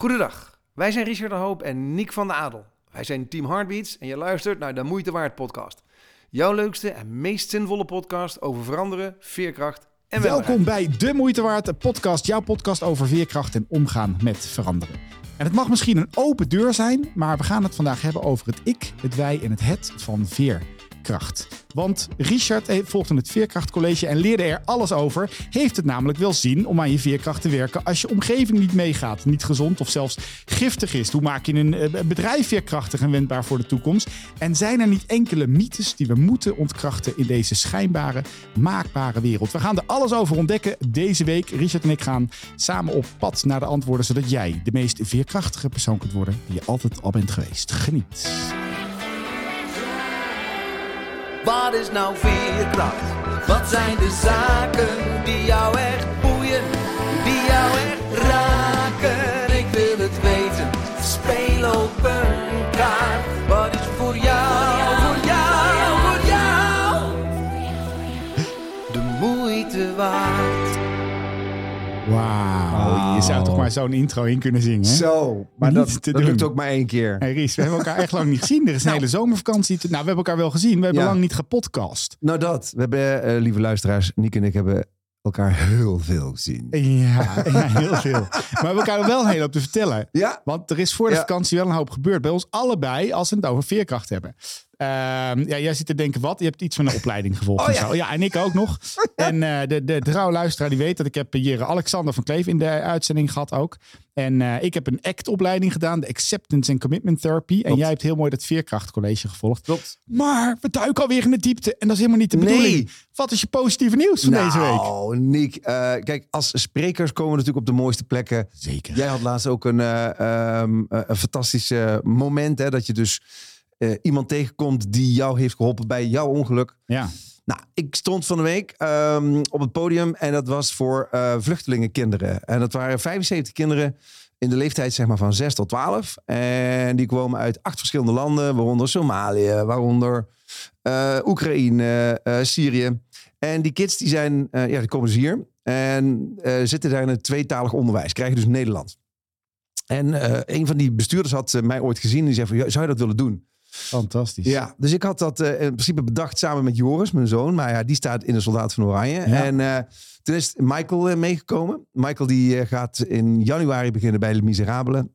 Goedendag, wij zijn Richard de Hoop en Nick van de Adel. Wij zijn Team Heartbeats en je luistert naar de Moeite Waard podcast. Jouw leukste en meest zinvolle podcast over veranderen, veerkracht en Welkom bij De Moeite Waard podcast, jouw podcast over veerkracht en omgaan met veranderen. En het mag misschien een open deur zijn, maar we gaan het vandaag hebben over het ik, het wij en het het van veer Want Richard volgde het Veerkrachtcollege en leerde er alles over. Heeft het namelijk wel zin om aan je veerkracht te werken als je omgeving niet meegaat, niet gezond of zelfs giftig is? Hoe maak je een eh, bedrijf veerkrachtig en wendbaar voor de toekomst? En zijn er niet enkele mythes die we moeten ontkrachten in deze schijnbare, maakbare wereld? We gaan er alles over ontdekken deze week. Richard en ik gaan samen op pad naar de antwoorden, zodat jij de meest veerkrachtige persoon kunt worden die je altijd al bent geweest. Geniet. Wat is nou veerkracht? Wat zijn de zaken die jou echt boeien, die jou echt raken? Zou toch maar zo'n intro in kunnen zingen. Zo, maar dat, dat lukt ook maar één keer. Hey Ries, we hebben elkaar echt lang niet gezien. Er is een nou. hele zomervakantie. Nou, we hebben elkaar wel gezien. We hebben lang niet gepodcast. Nou dat, we hebben, uh, lieve luisteraars, Niek en ik hebben elkaar heel veel gezien. Ja, ja heel veel. maar we hebben elkaar wel hele hoop te vertellen. Ja. Want er is voor de vakantie wel een hoop gebeurd bij ons allebei als we het over veerkracht hebben. Ehm, ja, jij zit te denken, wat? Je hebt iets van een opleiding gevolgd. Oh, zo. ja, en ik ook nog. en uh, de, de trouwe luisteraar die weet dat ik heb hier Alexander van Kleef in de uitzending gehad ook. En uh, ik heb een ACT-opleiding gedaan, de Acceptance and Commitment Therapy. En jij hebt heel mooi dat Veerkrachtcollege gevolgd. Klopt. Maar we duiken alweer in de diepte en dat is helemaal niet de bedoeling. Nee. Wat is je positieve nieuws van deze week? Oh, Nick. Uh, kijk, als sprekers komen we natuurlijk op de mooiste plekken. Zeker. Jij had laatst ook een, um, een fantastisch moment, hè, dat je dus uh, iemand tegenkomt die jou heeft geholpen bij jouw ongeluk. Ja. Nou, ik stond van de week um, op het podium en dat was voor uh, vluchtelingenkinderen. En dat waren 75 kinderen in de leeftijd zeg maar van 6 tot 12. En die kwamen uit acht verschillende landen, waaronder Somalië, waaronder uh, Oekraïne, Syrië. En die kids die zijn, ja, die komen dus hier en zitten daar in het tweetalig onderwijs, krijgen dus Nederland. En een van die bestuurders had mij ooit gezien en die zei van, zou je dat willen doen? Fantastisch. Ja, dus ik had dat uh, in principe bedacht samen met Joris, mijn zoon. Maar ja, die staat in de Soldaat van Oranje. En uh, toen is Michael uh, meegekomen. Michael die gaat in januari beginnen bij de Miserabelen.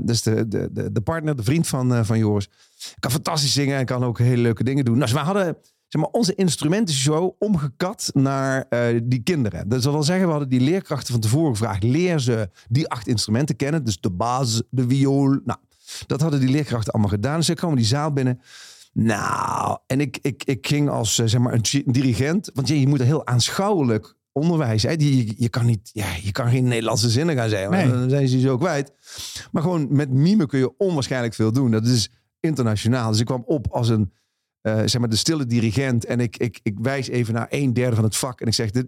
dus de, de, de, de, partner, de vriend van, van Joris. Kan fantastisch zingen en kan ook hele leuke dingen doen. Nou, dus we hadden zeg maar, onze instrumentenshow omgekat naar die kinderen. Dat wil zeggen, we hadden die leerkrachten van tevoren gevraagd. Leer ze die acht instrumenten kennen. Dus de baas, de viool. Nou, dat hadden die leerkrachten allemaal gedaan. Ze komen die zaal binnen. Nou, en ik, ik, ik ging als eh, zeg maar een dirigent. Want je, je moet er heel aanschouwelijk onderwijs. Hè? Die, je, kan niet, ja, je kan geen Nederlandse zinnen gaan zeggen. Dan zijn ze zo kwijt. Maar gewoon met mime kun je onwaarschijnlijk veel doen. Dat is internationaal. Dus ik kwam op als een, uh, zeg maar, de stille dirigent. En ik, ik, ik wijs even naar een derde van het vak. En ik zeg, dit,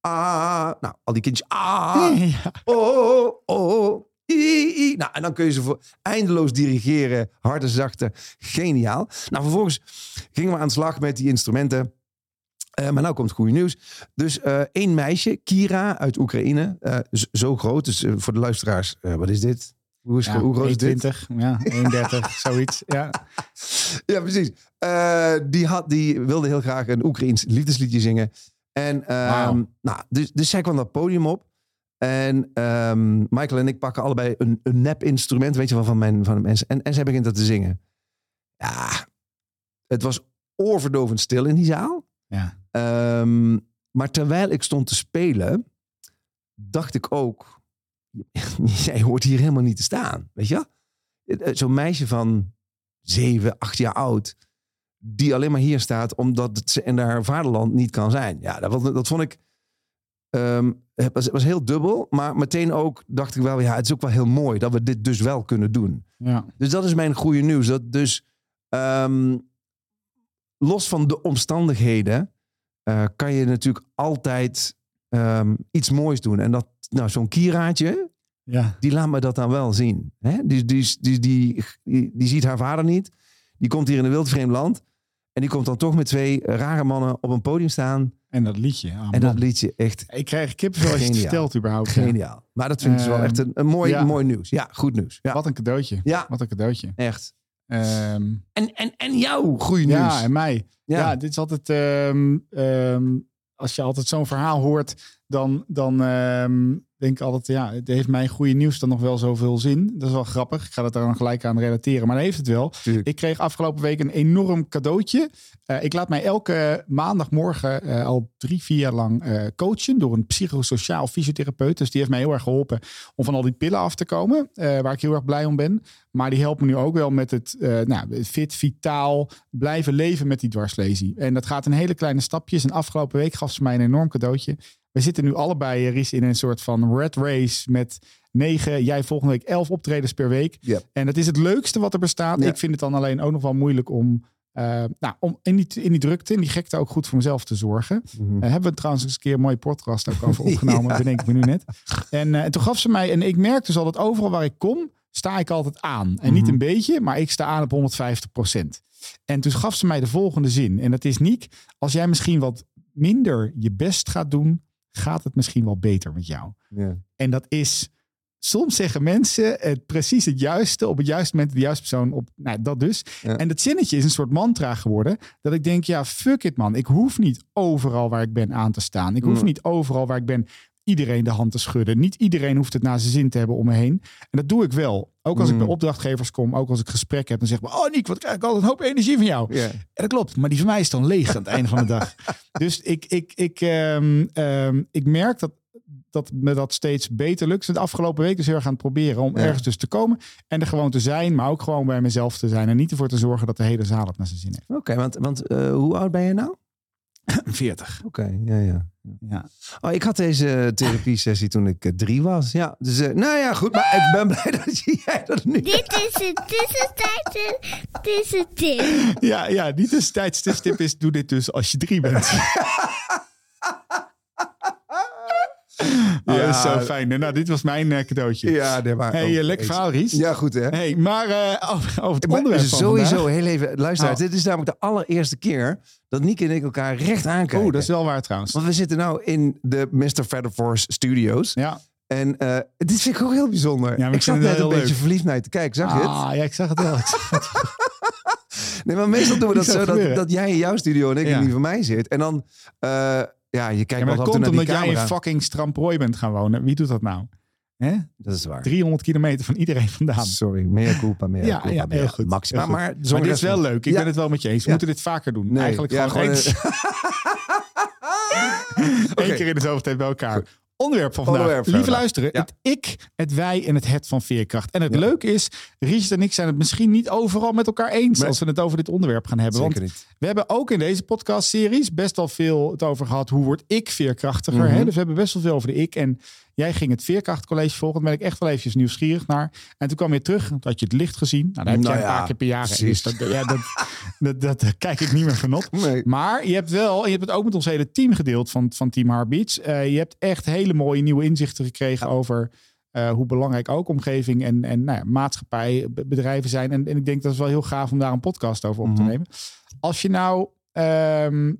ah, nou, al die kindjes, ah, ja. oh, oh, oh. Nou, en dan kun je ze voor eindeloos dirigeren. Harde, zachte. Geniaal. Nou, vervolgens gingen we aan de slag met die instrumenten. Uh, maar nou komt het goede nieuws. Dus uh, één meisje, Kira uit Oekraïne. Uh, zo groot. Dus voor de luisteraars, wat is dit? Hoe, is, ja, hoe groot is dit? 20, ja, 31, zoiets. Ja, ja precies. die, had, die wilde heel graag een Oekraïens liefdesliedje zingen. En wow. nou, dus, dus zij kwam dat podium op. En um, Michael en ik pakken allebei een, een nep instrument, weet je wel, van, mijn, van de mensen. En, en zij begint dat te zingen. Ja, het was oorverdovend stil in die zaal. Ja. Um, maar terwijl ik stond te spelen, dacht ik ook, jij hoort hier helemaal niet te staan, weet je? Eh, zo'n meisje van zeven, acht jaar oud, die alleen maar hier staat omdat ze in haar vaderland niet kan zijn. Ja, dat, dat vond ik Um, het was, was, heel dubbel, maar meteen ook dacht ik wel, ja, het is ook wel heel mooi dat we dit dus wel kunnen doen. Ja. Dus dat is mijn goede nieuws. Dat dus um, los van de omstandigheden uh, kan je natuurlijk altijd um, iets moois doen. En dat, nou, zo'n Kiraatje, ja. die laat me dat dan wel zien. Hè? Die, die, die, die, die, die ziet haar vader niet. Die komt hier in een wildvreemd land. En die komt dan toch met twee rare mannen op een podium staan. En dat liedje. ah, en dat liedje echt Ik krijg kippenvel als je het vertelt überhaupt. geniaal. Maar dat vind ik dus wel Ehm, echt een, een mooi, ja. mooi nieuws. Ja, goed nieuws. Ja, Wat een cadeautje. ja Wat een cadeautje. echt. Ehm, En, en, en jouw goede nieuws. ja, en mij. Ja. Ja. dit is altijd... ehm, als je altijd zo'n verhaal hoort, dan, dan ehm, denk ik altijd... Ja, het heeft mijn goede nieuws dan nog wel zoveel zin. Dat is wel grappig. Ik ga dat daar dan gelijk aan relateren. Maar dat heeft het wel. Tuurlijk. Ik kreeg afgelopen week een enorm cadeautje. Eh, ik laat mij elke maandagmorgen eh, al drie, vier jaar lang eh, coachen door een psychosociaal fysiotherapeut. Dus die heeft mij heel erg geholpen om van al die pillen af te komen, waar ik heel erg blij om ben. Maar die helpt me nu ook wel met het nou, fit, vitaal blijven leven met die dwarslesie. En dat gaat in hele kleine stapjes. En afgelopen week gaf ze mij een enorm cadeautje. We zitten nu allebei, eh, Ries, in een soort van red race met negen, jij volgende week elf optredens per week. En dat is het leukste wat er bestaat. Ja. Ik vind het dan alleen ook nog wel moeilijk om, eh, nou, om in, die, in die drukte, in die gekte ook goed voor mezelf te zorgen. Eh, hebben we trouwens eens een keer een mooie podcast ook over opgenomen, Ja. bedenk ik me nu net. En, en toen gaf ze mij, en ik merk dus al dat overal waar ik kom, sta ik altijd aan. En niet Mhm. een beetje, maar ik sta aan op 150% En toen gaf ze mij de volgende zin. En dat is, Niek, als jij misschien wat minder je best gaat doen, gaat het misschien wel beter met jou. Ja. En dat is, soms zeggen mensen het precies het juiste op het juiste moment, de juiste persoon op, nou dat dus. Ja. En dat zinnetje is een soort mantra geworden, dat ik denk, ja, fuck it man, ik hoef niet overal waar ik ben aan te staan. Ik hoef Mm. niet overal waar ik ben iedereen de hand te schudden. Niet iedereen hoeft het naar zijn zin te hebben om me heen. En dat doe ik wel. Ook als ik Mm. bij opdrachtgevers kom, ook als ik gesprek heb, dan zeg ik, oh Niek, wat krijg ik altijd een hoop energie van jou. En dat klopt, maar die van mij is dan leeg aan het einde van de dag. Dus ik, ik, ik, ehm, ehm, ik merk dat, dat me dat steeds beter lukt. De afgelopen week dus heel erg aan het proberen om Ja. ergens dus te komen. En er gewoon te zijn, maar ook gewoon bij mezelf te zijn. En niet ervoor te zorgen dat de hele zaal het naar zijn zin heeft. Oké, want, want eh, hoe oud ben je nou? 40. Oké, ja, ja. Ja. Oh, ik had deze therapie-sessie toen ik eh, drie was. Ja, dus eh, nou ja, goed. Maar ik ben blij dat jij dat nu... Dit is het tussentijdse tussentip. Ja, ja, die tussentijds tip is, doe dit dus als je drie bent. Oh, dat is zo fijn. Nou, dit was mijn eh, cadeautje. Ja, nee, maar... Hey, oh, eh, lekker verhaal, Ries. Ja, goed hè. Hey, maar eh, over, over het Maar onderwerp van sowieso, vandaag. heel even, luister, Nou. dit is namelijk de allereerste keer dat Nick en ik elkaar recht aankijken. Oh, dat is wel waar trouwens. Want we zitten nou in de Mr. Featherforce Studios. Ja. En dit vind ik ook heel bijzonder. Ja, ik ik zat vind net een beetje verliefd naar je te kijken, zag je het? Ah, ja, ik zag het wel. Zag. Nee, maar meestal doen we dat zag zo, dat, dat jij in jouw studio en ik Ja. in die van mij zit. En dan, ja, je kijkt Ja, maar dat komt naar omdat die jij in fucking Stramprooi bent gaan wonen. Wie doet dat nou? Hè? Dat is waar. 300 kilometer van iedereen vandaan. Sorry, mea culpa, mea Ja, culpa. ja, heel goed. Maxima, Heel goed. maar, Maar dit is wel leuk. Ik Ja. ben het wel met je eens. We Ja. moeten dit vaker doen. Nee, Eigenlijk ja, gewoon, gewoon, eens, één keer in de zoveel tijd bij elkaar. Onderwerp van vandaag. Onderwerp Lieve vandaag. luisteren, Ja. het ik, het wij en het het van veerkracht. En het Ja. leuke is, Richard en ik zijn het misschien niet overal met elkaar eens Nee. als we het over dit onderwerp gaan hebben. Zeker Want niet. we hebben ook in deze podcastseries best wel veel het over gehad. Hoe word ik veerkrachtiger? Mhm. hè? Dus we hebben best wel veel over de ik. En jij ging het veerkrachtcollege volgen. Daar ben ik echt wel eventjes nieuwsgierig naar. En toen kwam je terug. Toen had je het licht gezien. Nou, daar heb Nou jij een ja, paar keer per jaar. Dus dat, ja, dat, dat, dat, kijk ik niet meer genot. Nee. Maar je hebt wel, je hebt het ook met ons hele team gedeeld van, van Team Heartbeats. Eh, je hebt echt hele mooie nieuwe inzichten gekregen over eh, hoe belangrijk ook omgeving en, en nou ja, maatschappij, be- bedrijven zijn. En, en ik denk dat het wel heel gaaf om daar een podcast over op te Mhm. nemen. Als je nou, ehm,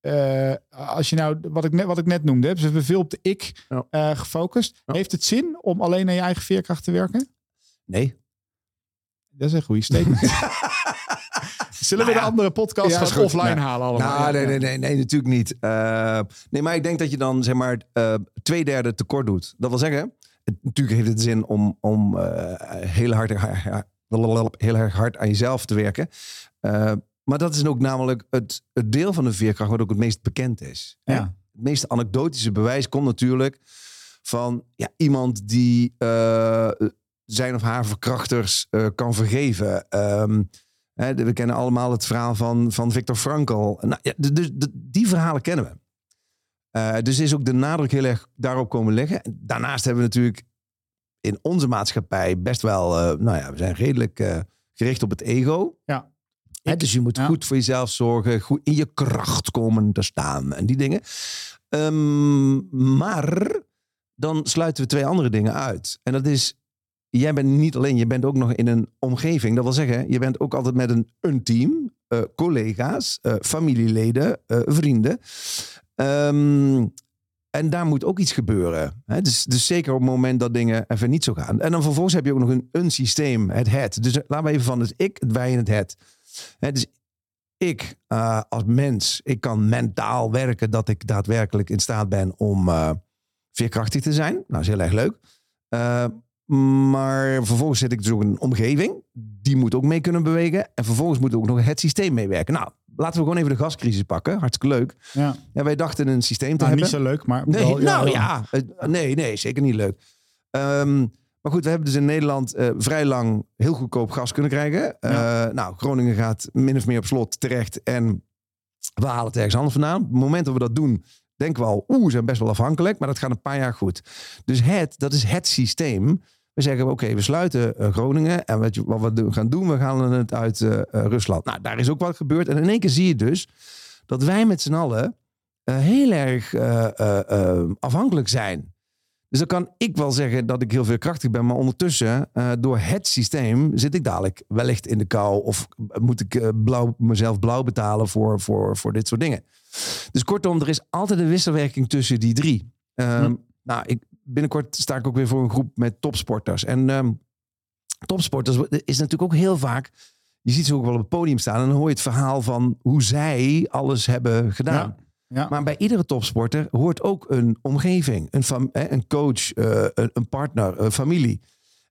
eh, als je nou wat ik net, wat ik net noemde, hè, dus we hebben veel op de ik Ja. eh, gefocust. Ja. Heeft het zin om alleen naar je eigen veerkracht te werken? Nee. Dat is een goede statement. Zullen we Nou de andere podcast Ja, goed. offline halen allemaal? Nou, Ja, nee, nee, nee, nee, natuurlijk niet. Eh, nee, maar ik denk dat je dan zeg maar eh, twee derde tekort doet. Dat wil zeggen, het, natuurlijk heeft het zin om, om eh, heel, hard, heel erg hard aan jezelf te werken. Maar dat is ook namelijk het, het deel van de veerkracht wat ook het meest bekend is. Hè? Ja. Het meest anekdotische bewijs komt natuurlijk van ja, iemand die eh, zijn of haar verkrachters eh, kan vergeven. Ehm, hè, we kennen allemaal het verhaal van, van Viktor Frankl. Nou, ja, die verhalen kennen we. Eh, dus is ook de nadruk heel erg daarop komen liggen. En Daarnaast hebben we natuurlijk in onze maatschappij best wel, nou ja, we zijn redelijk gericht op het ego. Ja. Dus je moet ja. goed voor jezelf zorgen, goed in je kracht komen te staan en die dingen. Ehm, maar dan sluiten we twee andere dingen uit. En dat is, jij bent niet alleen, je bent ook nog in een omgeving. Dat wil zeggen, je bent ook altijd met een, een team. eh, collega's, eh, familieleden, eh, vrienden. Ehm, en daar moet ook iets gebeuren. Hè? Dus, dus zeker op het moment dat dingen even niet zo gaan. En dan vervolgens heb je ook nog een, een systeem, het het. Dus laten we even van het ik, het wij en het het. Dus ik eh, als mens, ik kan mentaal werken dat ik daadwerkelijk in staat ben om eh, veerkrachtig te zijn. Nou, dat is heel erg leuk. Eh, maar vervolgens zit ik dus ook in een omgeving. Die moet ook mee kunnen bewegen. En vervolgens moet ook nog het systeem meewerken. Nou, laten we gewoon even de gascrisis pakken. Hartstikke leuk. Ja. Ja, wij dachten een systeem te Nou, hebben. niet zo leuk, maar Nee, wel, nou ja, nee, nee, zeker niet leuk. Ehm, maar goed, we hebben dus in Nederland eh, vrij lang heel goedkoop gas kunnen krijgen. Eh, Nou, Groningen gaat min of meer op slot terecht en we halen het ergens anders vandaan. Op het moment dat we dat doen, denken we al, oeh, we zijn best wel afhankelijk, maar dat gaat een paar jaar goed. Dus het, dat is het systeem. We zeggen, oké, we sluiten eh, Groningen en wat, wat we gaan doen, we halen het uit Rusland. Nou, daar is ook wat gebeurd. En in één keer zie je dus dat wij met z'n allen heel erg afhankelijk zijn. Dus dan kan ik wel zeggen dat ik heel veel krachtig ben, maar ondertussen, eh, door het systeem, zit ik dadelijk wellicht in de kou of moet ik eh, blauw, mezelf blauw betalen voor, voor, voor dit soort dingen. Dus kortom, er is altijd een wisselwerking tussen die drie. Ehm, Hm. Nou, ik, binnenkort sta ik ook weer voor een groep met topsporters. En ehm, topsporters is natuurlijk ook heel vaak. Je ziet ze ook wel op het podium staan en dan hoor je het verhaal van hoe zij alles hebben gedaan. Ja. Maar bij iedere topsporter hoort ook een omgeving, een, een coach, eh, een, een partner, een familie.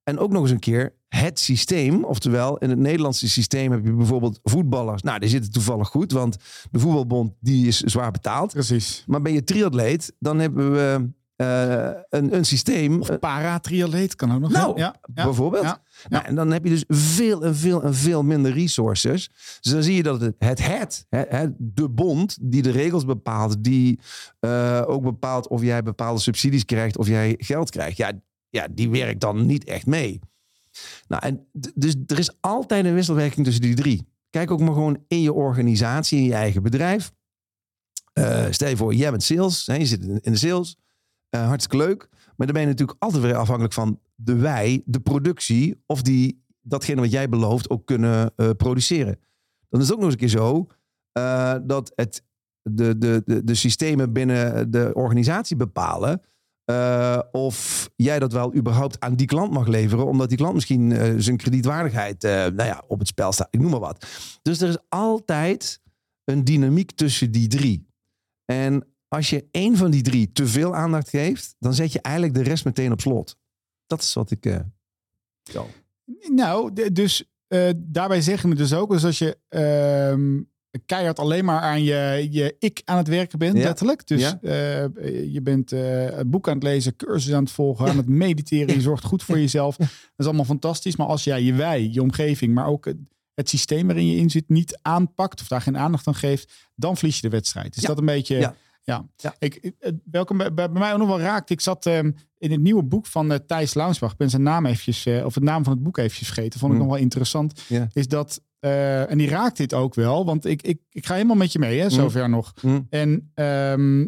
En ook nog eens een keer het systeem. Oftewel, in het Nederlandse systeem heb je bijvoorbeeld voetballers. Nou, die zitten toevallig goed, want de voetbalbond die is zwaar betaald. Precies. Maar ben je triatleet, dan hebben we eh, een, een systeem. Of para-triatleet kan ook nog. Nou, ja, ja. bijvoorbeeld. Ja. Nou, en dan heb je dus veel en veel en veel minder resources. Dus dan zie je dat het het, het, de bond die de regels bepaalt, die eh, ook bepaalt of jij bepaalde subsidies krijgt of jij geld krijgt. Ja, ja, die werkt dan niet echt mee. Nou, en dus er is altijd een wisselwerking tussen die drie. Kijk ook maar gewoon in je organisatie, in je eigen bedrijf. Eh, stel je voor, jij bent sales, hè, je zit in de sales. Eh, hartstikke leuk. Maar dan ben je natuurlijk altijd weer afhankelijk van de wij, de productie, of die datgene wat jij belooft ook kunnen eh, produceren. Dan is het ook nog eens een keer zo eh, dat het, de, de, de, de systemen binnen de organisatie bepalen of jij dat wel überhaupt aan die klant mag leveren, omdat die klant misschien zijn kredietwaardigheid nou ja, op het spel staat. Ik noem maar wat. Dus er is altijd een dynamiek tussen die drie. En als je één van die drie te veel aandacht geeft, dan zet je eigenlijk de rest meteen op slot. Dat is wat ik. eh zo. Nou, dus eh, daarbij zeggen we dus ook, dus als je ehm, keihard alleen maar aan je, je ik aan het werken bent, Ja. letterlijk. Dus Ja. eh, je bent eh, het boek aan het lezen, cursus aan het volgen, aan het mediteren, je zorgt goed voor jezelf. Dat is allemaal fantastisch. Maar als jij je wij, je omgeving, maar ook het, het systeem waarin je in zit niet aanpakt of daar geen aandacht aan geeft, dan verlies je de wedstrijd. Is Ja. dat een beetje... Ja. Ja. Ik, het- welke bij, bij mij ook nog wel raakt. Ik zat ehm, in het nieuwe boek van eh, Thijs Launsbach. Ik ben zijn naam eventjes, eh, of het naam van het boek eventjes vergeten. Vond ik Mm. nog wel interessant. Is dat, eh, en die raakt dit ook wel. Want ik, ik, ik ga helemaal met je mee, hè, zover nog. Mm. En ehm,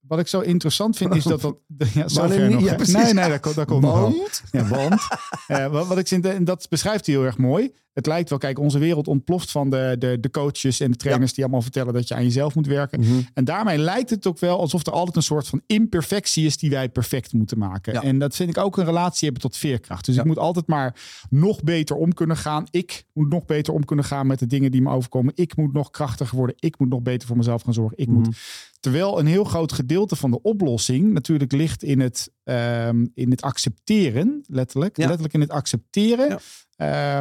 wat ik zo interessant vind is dat... dat ja, nog. ja, nee, nee, dat, komt-. Want? Ja, want eh, wat, wat ik vind, en dat beschrijft hij heel erg mooi. Het lijkt wel, kijk, onze wereld ontploft van de, de, de coaches en de trainers die allemaal vertellen dat je aan jezelf moet werken. Mhm. En daarmee lijkt het ook wel alsof er altijd een soort van imperfectie is die wij perfect moeten maken. Ja. En dat vind ik ook een relatie hebben tot veerkracht. Dus Ja. ik moet altijd maar nog beter om kunnen gaan. Ik moet nog beter om kunnen gaan met de dingen die me overkomen. Ik moet nog krachtiger worden. Ik moet nog beter voor mezelf gaan zorgen. Ik Mhm. moet. Terwijl een heel groot gedeelte van de oplossing natuurlijk ligt in het, ehm, in het accepteren, letterlijk. Ja. Letterlijk in het accepteren. Ja.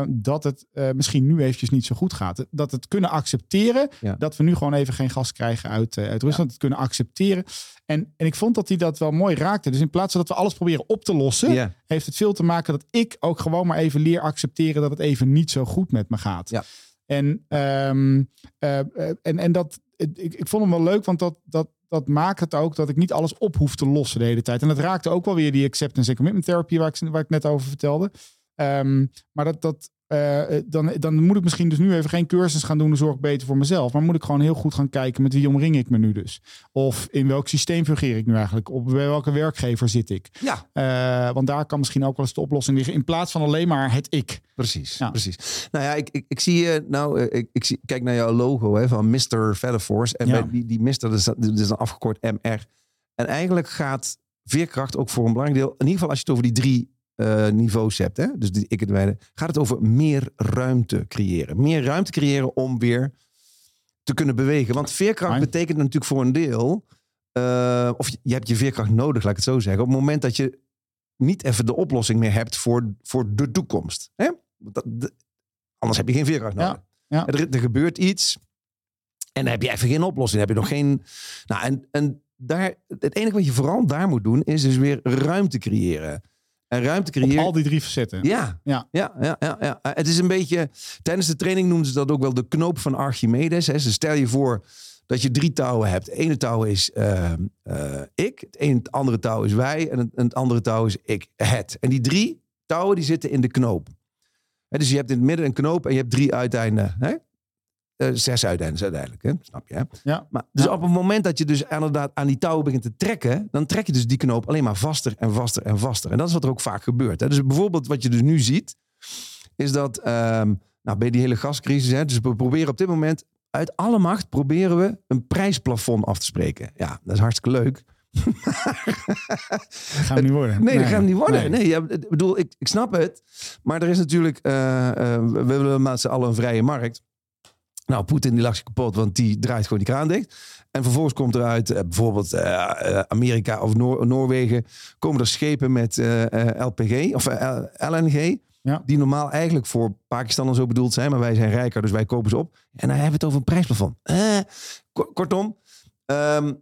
eh, dat het eh, misschien nu eventjes niet zo goed gaat. Dat het kunnen accepteren Ja. dat we nu gewoon even geen gas krijgen uit, eh, uit Rusland. Het kunnen accepteren. En, en ik vond dat hij dat wel mooi raakte. Dus in plaats van dat we alles proberen op te lossen, heeft het veel te maken dat ik ook gewoon maar even leer accepteren dat het even niet zo goed met me gaat. Ja. En, ehm, eh, eh, en, en dat, ik, vond hem wel leuk, want dat, dat, dat maakt het ook dat ik niet alles op hoef te lossen de hele tijd. En dat raakte ook wel weer die acceptance en commitment therapy waar ik, waar ik net over vertelde. Ehm, maar dat, dat eh, dan, dan moet ik misschien dus nu even geen cursus gaan doen. Dan zorg ik beter voor mezelf. Maar moet ik gewoon heel goed gaan kijken met wie omring ik me nu dus. Of in welk systeem fungeer ik nu eigenlijk? Op bij welke werkgever zit ik? Ja, Eh, want daar kan misschien ook wel eens de oplossing liggen. In plaats van alleen maar het ik. precies. Ja. precies. Nou ja, ik, ik, ik zie je, nou, eh, ik, ik zie, kijk naar jouw logo hè, van Mr. Featherforce. En Ja. bij die, die Mr. Dat is, dat is dan afgekort MR. En eigenlijk gaat veerkracht ook voor een belangrijk deel, in ieder geval als je het over die drie eh, niveaus hebt, hè, dus die ik en wij, gaat het over meer ruimte creëren. Meer ruimte creëren om weer te kunnen bewegen. Want veerkracht betekent natuurlijk voor een deel, eh, of je, je hebt je veerkracht nodig, laat ik het zo zeggen, op het moment dat je niet even de oplossing meer hebt voor, voor de toekomst. Hè? Dat, de- anders heb je geen veerkracht Ja, nodig. ja. Er, er gebeurt iets en dan heb je even geen oplossing. Dan heb je nog geen. Nou, en, en daar, het enige wat je vooral daar moet doen, is dus weer ruimte creëren. En ruimte Op creëren. al die drie facetten. Ja, Ja. ja. Ja, ja, ja, Eh, Het is een beetje. Tijdens de training noemden ze dat ook wel de knoop van Archimedes. Hè. Ze stel je voor dat je drie touwen hebt. Het ene touw is eh, eh, ik, het, ene, het andere touw is wij en het, het andere touw is ik, het. En die drie touwen die zitten in de knoop. Hè, dus je hebt in het midden een knoop en je hebt drie uiteinden. Hè? Eh, zes uiteinden uiteindelijk, hè? snap je? Hè? Ja. Maar, dus Ja. op het moment dat je dus inderdaad aan die touwen begint te trekken, dan trek je dus die knoop alleen maar vaster en vaster en vaster. En dat is wat er ook vaak gebeurt. Hè? Dus bijvoorbeeld wat je dus nu ziet, is dat ehm, nou, bij die hele gascrisis, hè, dus we proberen op dit moment uit alle macht proberen we een prijsplafond af te spreken. Ja, dat is hartstikke leuk. Gaan we niet worden. Nee, dat gaat niet worden. Nee. Nee, ja, ik bedoel, ik, ik snap het. Maar er is natuurlijk, eh, eh, we we willen met z'n allen een vrije markt. Nou, Poetin die lag zich kapot, want die draait gewoon die kraan dicht. En vervolgens komt er uit eh, bijvoorbeeld eh, eh, Amerika of Noor- Noorwegen... komen er schepen met LPG of LNG... Ja. die normaal eigenlijk voor Pakistan en zo bedoeld zijn... maar wij zijn rijker, dus wij kopen ze op. En dan hebben we het over een prijsplafond. Eh, ko- kortom, ehm,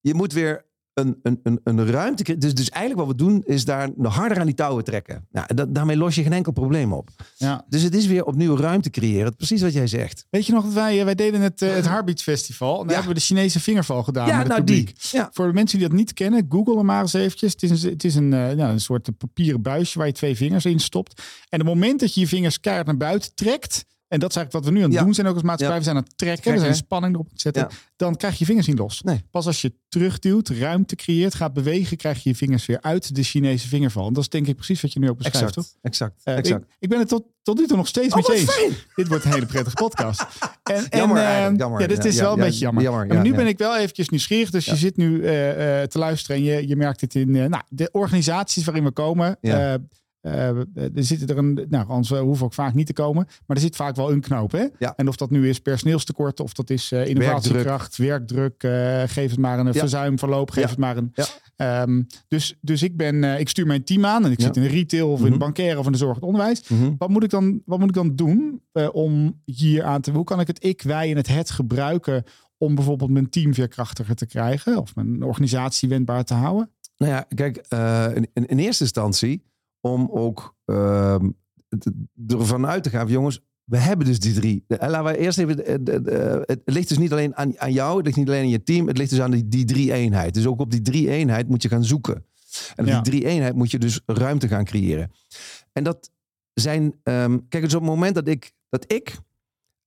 je moet weer een, een, een, een ruimte... Dus, dus eigenlijk wat we doen, is daar nog harder aan die touwen trekken. Nou, en dat, daarmee los je geen enkel probleem op. Ja. Dus het is weer opnieuw ruimte creëren. Precies wat jij zegt. Weet je nog dat wij, eh, wij deden het, eh, het Heartbeats Festival. En daar Ja. hebben we de Chinese vingerval gedaan ja, met het nou publiek. die. Ja. Voor de mensen die dat niet kennen, google hem maar eens eventjes. Het is een, het is een, nou, een soort papieren buisje waar je twee vingers in stopt. En op het moment dat je je vingers keihard naar buiten trekt... en dat is eigenlijk wat we nu aan het Ja. doen zijn ook als maatschappij. Ja. We zijn aan het trekken, we zijn spanning erop zetten. Ja. Dan krijg je je vingers niet los. Nee. Pas als je terugduwt, ruimte creëert, gaat bewegen... krijg je je vingers weer uit de Chinese vingerval. En dat is denk ik precies wat je nu ook beschrijft, Exact. toch? Exact. Eh, exact. Ik, ik ben het tot, tot nu toe nog steeds Oh, met je eens. Dit wordt een hele prettige podcast. En, en, Jammer eh, eigenlijk, jammer. Ja, dit is wel een beetje jammer. jammer, En ja, nu ben ik wel eventjes nieuwsgierig. Dus je zit nu eh, te luisteren en je, je merkt het in nou, de organisaties waarin we komen. Eh, er zitten er een, nou, anders eh, hoeven ook vaak niet te komen. Maar er zit vaak wel een knoop. Hè? Ja. En of dat nu is personeelstekort, of dat is eh, innovatiekracht, werkdruk. eh, geef het maar een Ja. verzuimverloop, geef Ja. het maar een. Ja. Ehm, dus, dus ik ben, ik stuur mijn team aan en ik zit in de retail of in de Mhm. bankaire of in de zorg en onderwijs. Mhm. Wat moet ik dan, wat moet ik dan doen om hier aan te... Hoe kan ik het ik, wij en het het gebruiken om bijvoorbeeld mijn team veerkrachtiger te krijgen? Of mijn organisatie wendbaar te houden? Nou ja, kijk, in, in eerste instantie om ook ehm, ervan uit te gaan, van, jongens, we hebben dus die drie. Eh, Laten we eerst even, de- de- het ligt dus niet alleen aan, aan jou, het ligt niet alleen aan je team, het ligt dus aan die, die drie eenheid. Dus ook op die drie eenheid moet je gaan zoeken. En op Ja. die drie eenheid moet je dus ruimte gaan creëren. En dat zijn, ehm, kijk, dus op het moment dat ik, dat ik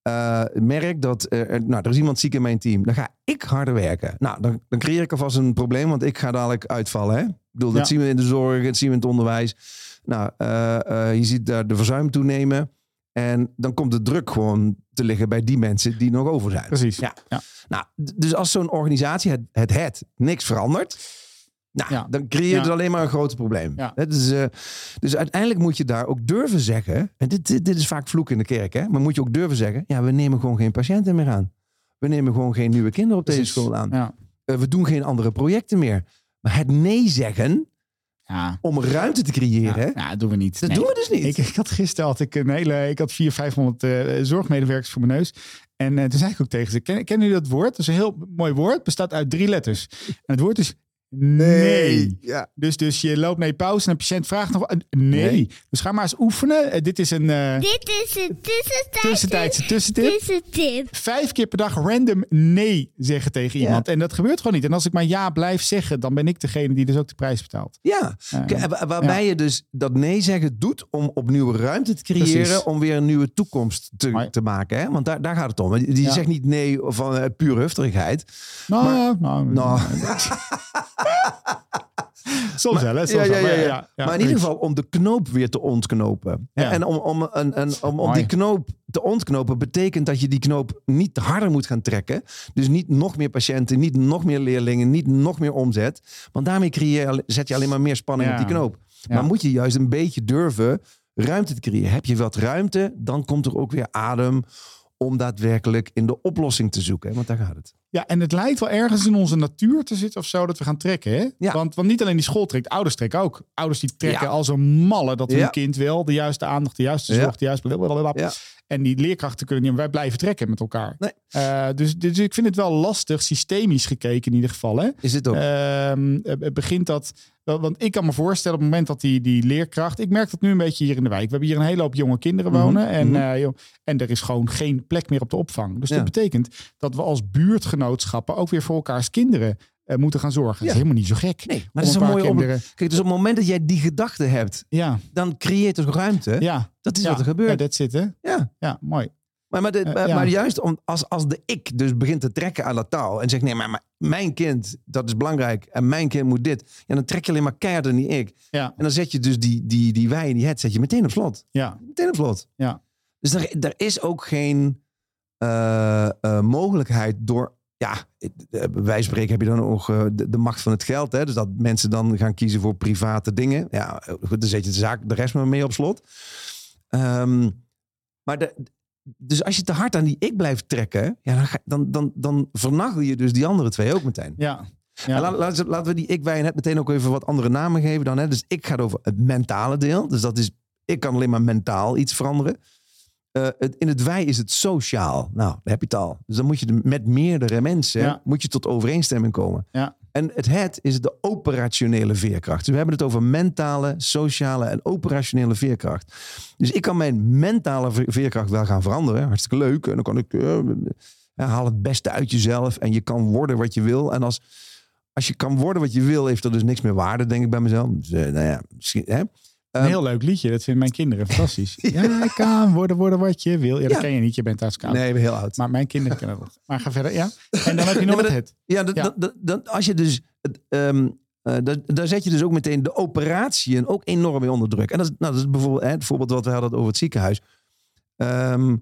eh, merk dat eh, er, nou, er is iemand ziek in mijn team, dan ga ik harder werken. Nou, dan, dan creëer ik alvast een probleem, want ik ga dadelijk uitvallen. Hè? Ik bedoel, dat zien we in de zorg, dat zien we in het onderwijs. Nou, eh, eh, je ziet daar de verzuim toenemen. En dan komt de druk gewoon te liggen bij die mensen die nog over zijn. Precies. Ja. Ja. Nou, dus als zo'n organisatie het, het, het niks verandert, nou, Ja. dan creëer je Ja. dus alleen maar een groot probleem. Is, eh, dus uiteindelijk moet je daar ook durven zeggen, en dit, dit, dit is vaak vloek in de kerk, hè, maar moet je ook durven zeggen, ja, we nemen gewoon geen patiënten meer aan. We nemen gewoon geen nieuwe kinderen op deze school aan. We doen geen andere projecten meer. Maar het nee zeggen Ja. om ruimte te creëren, Ja, ja, dat doen we niet. dat Nee. doen we dus niet. Ik, ik had gisteren had ik een hele, ik had 400, 500 eh, zorgmedewerkers voor mijn neus. En eh, toen zei ik ook tegen ze, ken, kennen jullie dat woord? Dat is een heel mooi woord, bestaat uit drie letters. En het woord is nee. Ja. Dus, dus je loopt naar je pauze en de patiënt vraagt nog... een nee. Nee. Dus ga maar eens oefenen. Eh, dit is een eh, Dit is een tussentijdse tussentijdse tussentip. tussentip. Vijf keer per dag random nee zeggen tegen iemand. En dat gebeurt gewoon niet. En als ik maar ja blijf zeggen, dan ben ik degene die dus ook de prijs betaalt. Ja, Eh, waarbij je dus dat nee zeggen doet om opnieuw ruimte te creëren, Precies. om weer een nieuwe toekomst te, te maken. Hè? Want daar, daar gaat het om. Die Ja. zegt niet nee van uh, pure hufterigheid. Nou, nou, Nou. soms wel, hè? Soms ja, ja, ja, ja. ja, ja, maar in ieder geval om de knoop weer te ontknopen. Ja. En om, om, een, een, om, om die knoop te ontknopen betekent dat je die knoop niet harder moet gaan trekken. Dus niet nog meer patiënten, niet nog meer leerlingen, niet nog meer omzet. Want daarmee creëer, zet je alleen maar meer spanning op die knoop. Maar moet je juist een beetje durven ruimte te creëren. Heb je wat ruimte, dan komt er ook weer adem om daadwerkelijk in de oplossing te zoeken. Want daar gaat het. Ja, en het lijkt wel ergens in onze natuur te zitten of zo dat we gaan trekken. Hè? Ja. Want, want niet alleen die school trekt, ouders trekken ook. Ouders die trekken Ja. als een malle dat hun Ja. kind wil. De juiste aandacht, de juiste zorg, de juiste blablabla. En die leerkrachten kunnen niet, wij blijven trekken met elkaar. Nee. Eh, dus, dus ik vind het wel lastig, systemisch gekeken in ieder geval. Hè? Is het ook? Het begint dat. Want ik kan me voorstellen op het moment dat die, die leerkracht. Ik merk dat nu een beetje hier in de wijk. We hebben hier een hele hoop jonge kinderen Mhm, wonen. En, mhm. eh, joh, en er is gewoon geen plek meer op de opvang. Dus Ja. dat betekent dat we als buurtgenootschappen ook weer voor elkaars kinderen moeten gaan zorgen. Dat is Ja. helemaal niet zo gek. nee, maar dat is een mooie op... kinderen- Kijk, dus op het moment dat jij die gedachte hebt, Ja, dan creëert het ruimte. ja. Dat is ja. wat er Ja, gebeurt. dat zit hè. Ja. Ja, mooi. Maar, maar, de- Eh, maar, ja. maar juist om, als, als de ik dus begint te trekken aan dat touw en zegt nee, maar, maar mijn kind, dat is belangrijk en mijn kind moet dit. Ja, dan trek je alleen maar keihard in die ik. Ja, En dan zet je dus die, die, die wij en die het zet je meteen op slot. ja, Meteen op slot. Ja. Dus er, er is ook geen eh, eh, mogelijkheid door... Ja, eh, bij wijze van spreken heb je dan ook eh, de, de macht van het geld. Hè? Dus dat mensen dan gaan kiezen voor private dingen. Ja, eh, goed, dan zet je de zaak de rest maar mee op slot. Ehm, maar de, dus als je te hard aan die ik blijft trekken, ja, dan, ga- dan, dan, dan vernagel je dus die andere twee ook meteen. ja. Ja. laat- laten, we- laten we die ik, wij en het meteen ook even wat andere namen geven dan. Hè? Dus ik gaat over het mentale deel. Dus dat is, ik kan alleen maar mentaal iets veranderen. Eh, het, in het wij is het sociaal. Nou, daar heb je het al. Dus dan moet je de- met meerdere mensen Ja. moet je tot overeenstemming komen. Ja. En het het is de operationele veerkracht. Dus we hebben het over mentale, sociale en operationele veerkracht. Dus ik kan mijn mentale ve- veerkracht wel gaan veranderen. Hartstikke leuk. En dan kan ik eh, ja, haal het beste uit jezelf. En je kan worden wat je wil. En als, als je kan worden wat je wil, heeft dat dus niks meer waarde, denk ik bij mezelf. Dus, eh, nou ja, misschien, hè? Een heel leuk liedje. Dat vinden mijn kinderen fantastisch. Ja, ik kan worden, worden wat je wil. Ja, dat Ja. ken je niet. Je bent hartstikke oud. Nee, heel oud. Maar mijn kinderen kennen dat. Maar ga verder, ja. En dan heb je nog het dat- het. Ja, dat, Ja. Dat, dat, dat- als je dus. ehm, eh, daar, daar zet je dus ook meteen de operatieën ook enorm mee onder druk. En dat is, nou, dat is bijvoorbeeld hè, het voorbeeld wat we hadden over het ziekenhuis. Ehm,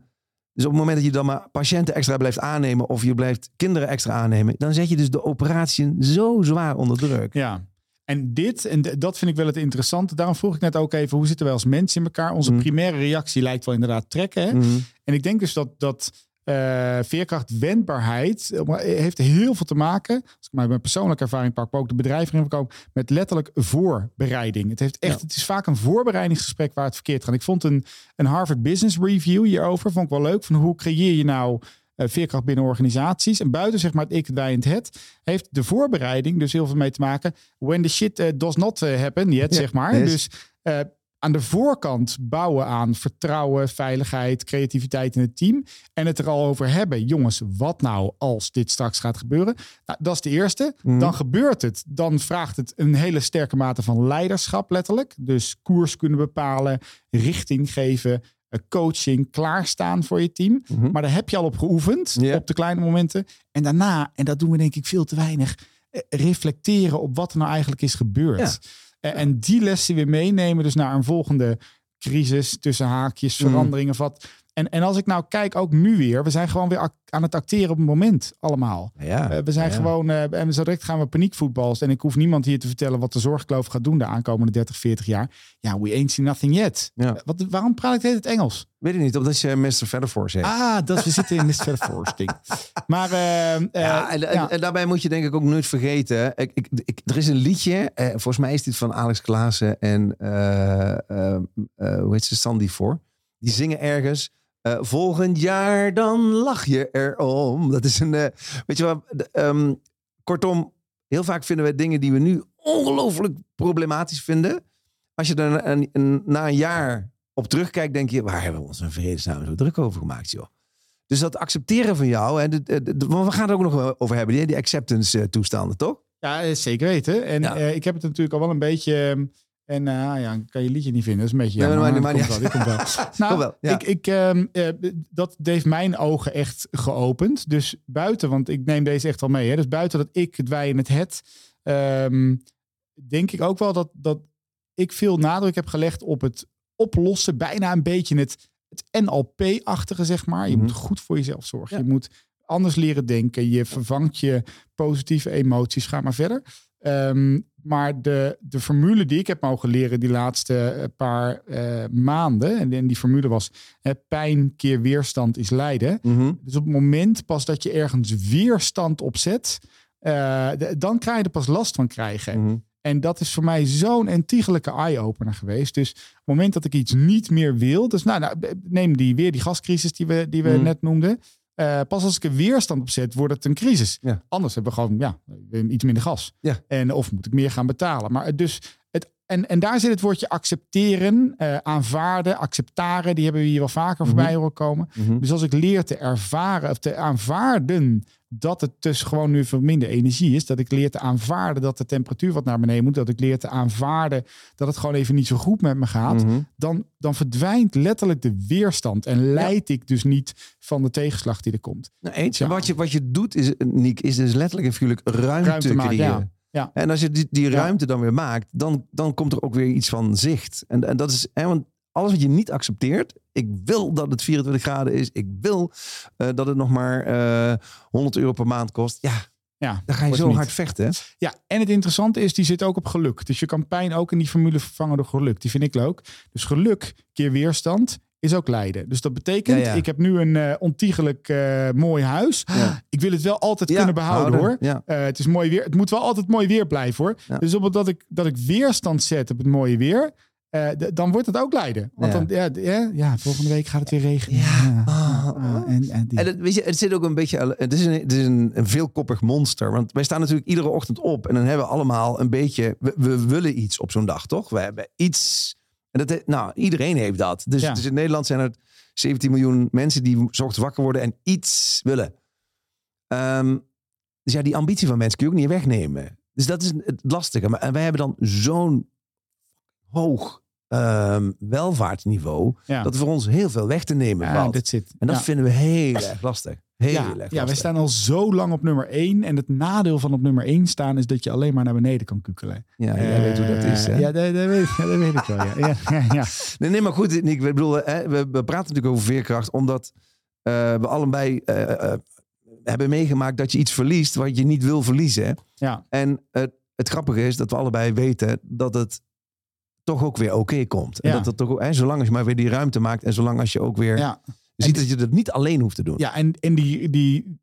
dus op het moment dat je dan maar patiënten extra blijft aannemen of je blijft kinderen extra aannemen, dan zet je dus de operatieën zo zwaar onder druk. Ja. En dit, en dat vind ik wel het interessante. Daarom vroeg ik net ook even, hoe zitten wij als mensen in elkaar? Onze Mhm. primaire reactie lijkt wel inderdaad trekken. Hè? Mhm. En ik denk dus dat, dat eh, veerkracht, wendbaarheid, eh, maar heeft heel veel te maken, als ik maar mijn persoonlijke ervaring pak, maar ook de bedrijven erin komen, met letterlijk voorbereiding. Het, heeft echt, Ja. het is vaak een voorbereidingsgesprek waar het verkeerd gaat. Ik vond een, een Harvard Business Review hierover, vond ik wel leuk, van hoe creëer je nou eh, veerkracht binnen organisaties. En buiten zeg maar het ik, wij en het het, heeft de voorbereiding dus heel veel mee te maken. When the shit eh, does not eh, happen yet, Ja, zeg maar. yes. Dus eh, aan de voorkant bouwen aan vertrouwen, veiligheid, creativiteit in het team. En het er al over hebben. Jongens, wat nou als dit straks gaat gebeuren? Nou, dat is de eerste. Mhm. Dan gebeurt het. Dan vraagt het een hele sterke mate van leiderschap, letterlijk. Dus koers kunnen bepalen, richting geven, eh, coaching, klaarstaan voor je team. Mhm. Maar daar heb je al op geoefend, op de kleine momenten. En daarna, en dat doen we denk ik veel te weinig, eh, reflecteren op wat er nou eigenlijk is gebeurd. Ja. Eh, En die lessen weer meenemen dus naar een volgende crisis, tussen haakjes, Mm. verandering of wat. En, en als ik nou kijk, ook nu weer, we zijn gewoon weer aan het acteren op het moment, allemaal. Ja, Eh, we zijn ja. gewoon, eh, en zo direct gaan we paniekvoetbals. En ik hoef niemand hier te vertellen wat de zorgkloof gaat doen de aankomende 30, 40 jaar. Ja, we ain't seen nothing yet. Ja. Eh, Wat, waarom praat ik tijd Engels? Weet ik niet, omdat je Mr. Featherforce heet. Ah, dat we zitten in de Force ding. Maar Ja, en, en- daarbij moet je denk ik ook nooit vergeten. Ik, ik, ik- er is een liedje, eh, volgens mij is dit van Alex Klaassen en hoe heet ze, Sandy voor. Die zingen ergens. Eh, volgend jaar dan lach je erom. Dat is een, eh, weet je wat, ehm, kortom, heel vaak vinden we dingen die we nu ongelooflijk problematisch vinden. Als je er een, een- na een jaar op terugkijkt, denk je, waar hebben we ons een vredesnaam zo druk over gemaakt, joh. Dus dat accepteren van jou, want we gaan het er ook nog over hebben, die, die acceptance eh, toestanden, toch? Ja, zeker weten. En Ja. ik heb het natuurlijk al wel een beetje... En eh, ja, kan je liedje niet vinden. Dat is een beetje Nee, maar- maar maar- die komt wel, komt wel. Nou, ja. ik, ik, ehm, eh, dat heeft mijn ogen echt geopend. Dus buiten, want ik neem deze echt al mee. Hè, dus buiten dat ik, het wij en het het, ehm, denk ik ook wel dat, dat ik veel nadruk heb gelegd op het oplossen. Bijna een beetje het, het NLP-achtige, zeg maar. Je Mhm. moet goed voor jezelf zorgen. Ja. Je moet anders leren denken. Je vervangt je positieve emoties. Ga maar verder. Ehm, maar de, de formule die ik heb mogen leren die laatste eh, paar eh, maanden, en, en die formule was pijn keer weerstand is lijden. Mhm. Dus op het moment pas dat je ergens weerstand op zet, eh, de- dan krijg je er pas last van krijgen. Mhm. En dat is voor mij zo'n entiegelijke eye-opener geweest. Dus op het moment dat ik iets niet meer wil, dus nou, nou neem die weer die gascrisis die we, die we Mhm. net noemden. Eh, pas als ik er weerstand op zet, wordt het een crisis. Ja. Anders hebben we gewoon ja, iets minder gas. Ja. En, of moet ik meer gaan betalen. Maar dus en, en daar zit het woordje accepteren, eh, aanvaarden, acceptaren. Die hebben we hier wel vaker Mhm. voorbij horen komen. Mhm. Dus als ik leer te ervaren of te aanvaarden dat het dus gewoon nu veel minder energie is. Dat ik leer te aanvaarden dat de temperatuur wat naar beneden moet. Dat ik leer te aanvaarden dat het gewoon even niet zo goed met me gaat. Mhm. Dan, dan verdwijnt letterlijk de weerstand. En leid ik dus niet van de tegenslag die er komt. Nou, eens. Ja. En wat je, wat je doet, is, Niek, is dus letterlijk en figuurlijk ruimte, Ruimte maken, creëren. ja. Ja. En als je die, die Ja. ruimte dan weer maakt, dan, dan komt er ook weer iets van zicht. En, en dat is, hè, want alles wat je niet accepteert, ik wil dat het 24 graden is, ik wil eh, dat het nog maar eh 100 euro per maand kost. Ja, Ja, dan ga je zo niet. hard vechten. hè? Ja, en het interessante is, die zit ook op geluk. Dus je kan pijn ook in die formule vervangen door geluk. Die vind ik leuk. Dus geluk keer weerstand is ook lijden. Dus dat betekent, Ja, ja. ik heb nu een eh ontiegelijk eh, mooi huis. Ja. Ik wil het wel altijd kunnen behouden houden, hoor. Eh, het is mooi weer. Het moet wel altijd mooi weer blijven hoor. Dus op het dat ik, dat ik weerstand zet op het mooie weer, dan wordt het ook lijden. Want dan, ja, ja, volgende week gaat het weer regenen. Ja. Ah, Oh. ah, en, en En het, weet je, het zit ook een beetje. Het is, een, het is een, een veelkoppig monster. Want wij staan natuurlijk iedere ochtend op. En dan hebben we allemaal een beetje. We, we willen iets op zo'n dag, toch? We hebben iets. En dat, nou, iedereen heeft dat. Dus, Ja. dus in Nederland zijn er 17 miljoen mensen die ochtends wakker worden en iets willen. Ehm, dus ja, die ambitie van mensen kun je ook niet wegnemen. Dus dat is het lastige. Maar en wij hebben dan zo'n hoog ehm, welvaartsniveau. ja. Dat voor ons heel veel weg te nemen ja, valt. zit. En dat ja. vinden we heel erg lastig. Heel ja, erg lastig. ja, wij staan al zo lang op nummer 1. En het nadeel van op nummer 1 staan is dat je alleen maar naar beneden kan kukelen. Ja, jij weet hoe dat is. Hè? Eh, Ja, dat, dat weet, dat weet ik wel. Ja. Ja, ja, ja. Nee, nee, maar goed, Nick, ik bedoel, hè, we, we praten natuurlijk over veerkracht, omdat eh, we allebei eh, eh, hebben meegemaakt dat je iets verliest wat je niet wil verliezen. hè. Ja. En het grappige is dat we allebei weten dat het toch ook weer oké komt. En Ja. dat het toch, hè, zolang als je maar weer die ruimte maakt en zolang als je ook weer Ja. ziet dat je dat niet alleen hoeft te doen. Ja, en, en die, die,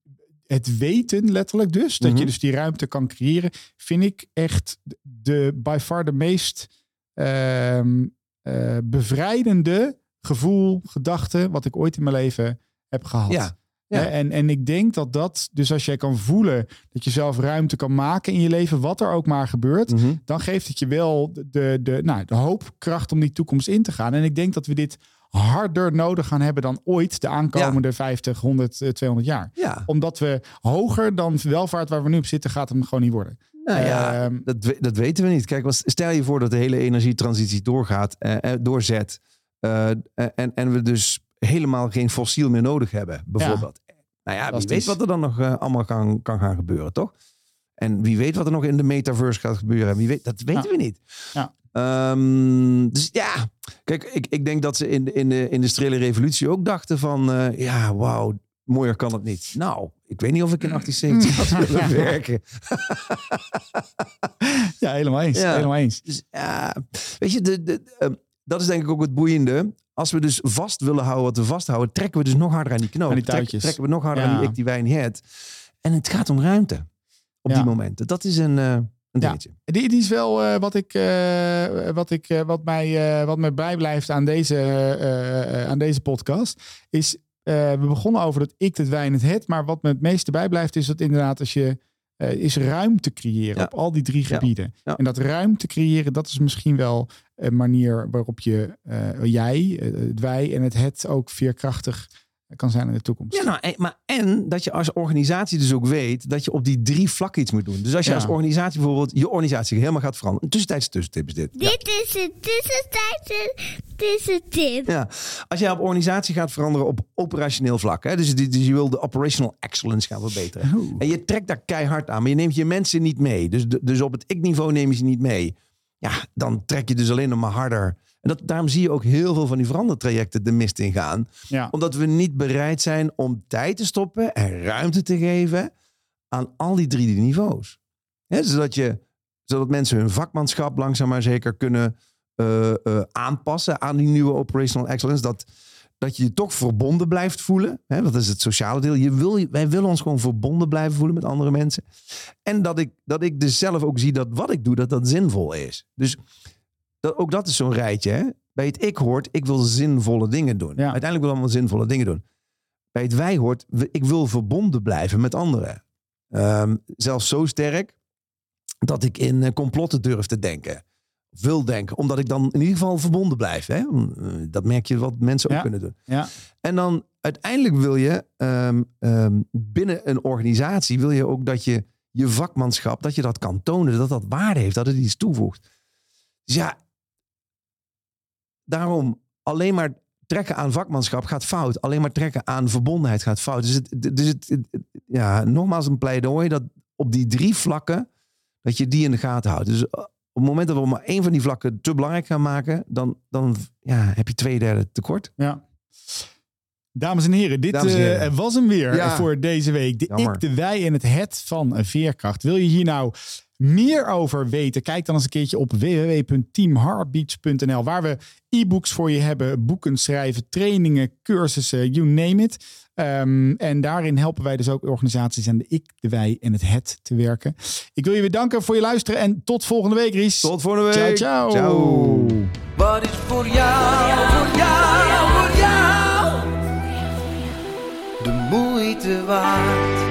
het weten letterlijk dus, dat Mhm. je dus die ruimte kan creëren, vind ik echt de by far de meest ehm, eh, bevrijdende gevoel, gedachte wat ik ooit in mijn leven heb gehad. Ja. Ja. En, en ik denk dat dat, dus als jij kan voelen dat je zelf ruimte kan maken in je leven, wat er ook maar gebeurt, Mhm. dan geeft het je wel de, de, nou, de hoop, kracht om die toekomst in te gaan. En ik denk dat we dit harder nodig gaan hebben dan ooit de aankomende 50, 100, eh, 200 jaar. Ja. Omdat we hoger dan welvaart waar we nu op zitten, gaat hem gewoon niet worden. Nou ja, Ehm, dat, dat weten we niet. Kijk, stel je voor dat de hele energietransitie doorgaat, eh, eh, doorzet. eh, en, en we dus helemaal geen fossiel meer nodig hebben, bijvoorbeeld. Nou ja, wie weet wat er dan nog eh, allemaal kan, kan gaan gebeuren, toch? En wie weet wat er nog in de metaverse gaat gebeuren. Wie weet, dat weten Ja. we niet. Ja. Ehm, dus ja, kijk, ik, ik denk dat ze in, de- in de industriële revolutie ook dachten van... eh, ja, wauw, mooier kan het niet. Nou, ik weet niet of ik in 1870 had willen werken. ja, helemaal eens. Ja. Helemaal eens. Dus ja, weet je, de, de, ehm, dat is denk ik ook het boeiende. Als we dus vast willen houden wat we vasthouden, trekken we dus nog harder aan die knoop. Aan die Trek- touwtjes. trekken we nog harder Ja. aan die ik die wijn het. En het gaat om ruimte op Ja. die momenten. Dat is een, eh een Ja. dingetje. Die, die is wel eh, wat, ik, eh, wat, ik, wat, mij, wat mij bijblijft aan deze, aan deze podcast. Is, we begonnen over dat ik, het wij en het het. Maar wat me het meeste bijblijft is dat inderdaad als je eh, is ruimte creëren Ja. op al die drie gebieden. Ja. En dat ruimte creëren, dat is misschien wel een manier waarop je, eh, jij, eh, wij en het het ook veerkrachtig kan zijn in de toekomst. Ja, nou, en, maar en dat je als organisatie dus ook weet dat je op die drie vlakken iets moet doen. Dus als je Ja. als organisatie bijvoorbeeld je organisatie helemaal gaat veranderen. Een tussentijds tussentip is dit. Ja. Dit is een tussentijdse tussentip. Ja, als jij op organisatie gaat veranderen op operationeel vlak. Hè, dus, die- dus je wil de operational excellence gaan verbeteren. Oeh. En je trekt daar keihard aan, maar je neemt je mensen niet mee. Dus, dus op het ik-niveau neem je ze niet mee. Ja, dan trek je dus alleen nog maar harder. En dat, daarom zie je ook heel veel van die verandertrajecten de mist in gaan. Ja. Omdat we niet bereid zijn om tijd te stoppen en ruimte te geven aan al die drie niveaus. Zodat, je, zodat mensen hun vakmanschap langzaam maar zeker kunnen eh, eh, aanpassen aan die nieuwe operational excellence. Dat, dat je je toch verbonden blijft voelen. Hè, dat is het sociale deel. Je wil, wij willen ons gewoon verbonden blijven voelen met andere mensen. En dat ik, dat ik dus zelf ook zie dat wat ik doe, dat dat zinvol is. Dus dat, ook dat is zo'n rijtje. Hè? Bij het ik hoort, ik wil zinvolle dingen doen. Ja. Uiteindelijk wil allemaal zinvolle dingen doen. Bij het wij hoort, ik wil verbonden blijven met anderen. Ehm, zelfs zo sterk dat ik in eh, complotten durf te denken. Wil denken, omdat ik dan in ieder geval verbonden blijf. Hè? Eh, Dat merk je wat mensen ook kunnen doen. Ja. En dan uiteindelijk wil je ehm, ehm, binnen een organisatie wil je ook dat je je vakmanschap, dat je dat kan tonen, dat dat waarde heeft, dat het iets toevoegt. Dus ja, daarom alleen maar trekken aan vakmanschap gaat fout. Alleen maar trekken aan verbondenheid gaat fout. Dus het, dus het, het- ja, nogmaals een pleidooi dat op die drie vlakken, dat je die in de gaten houdt. Dus op het moment dat we maar één van die vlakken te belangrijk gaan maken, dan, dan ja, heb je twee derde tekort. Ja. Dames en heren, dit Dames en heren. eh, was hem weer Ja. voor deze week. De Jammer. ik, de wij en het het van eh, Veerkracht. Wil je hier nou meer over weten? Kijk dan eens een keertje op www.teamheartbeats.nl waar we e-books voor je hebben, boeken schrijven, trainingen, cursussen, you name it. Ehm, en daarin helpen wij dus ook organisaties aan de ik, de wij en het het te werken. Ik wil je weer danken voor je luisteren en tot volgende week, Ries. Tot volgende ciao, week. ciao. Ciao. Wat is voor jou, voor jou, voor jou de moeite waard?